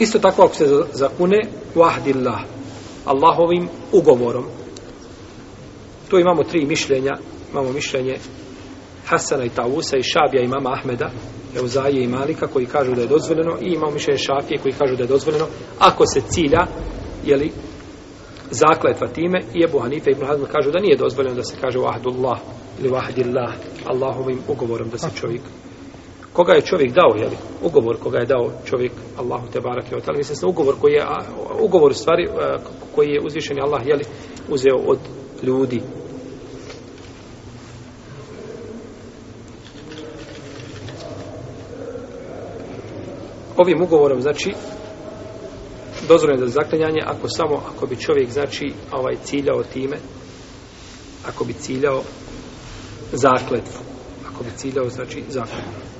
Isto tako ako se zakune Wahdillah Allahovim ugovorom Tu imamo tri mišljenja Imamo mišljenje Hasana i Tausa i Šabija i mama Ahmeda Euzaje i Malika koji kažu da je dozvoljeno I imamo mišljenje Šafije koji kažu da je dozvoljeno Ako se cilja Jeli zakletva time I Ebu Hanife i Ibn Hazm kažu da nije dozvoljeno Da se kaže Wahdullah ili Wahdillah Allahovim ugovorom da se čovjek koga je čovjek dao, jeli, ugovor koga je dao čovjek Allahu te barake o talim, mislim, ugovor koji je, ugovor stvari koji je uzvišen Allah, jeli, uzeo od ljudi. Ovim ugovorom, znači, dozvoljeno je za zaklanjanje ako samo ako bi čovjek znači ovaj ciljao time ako bi ciljao zakletvu ako bi ciljao znači zakletvu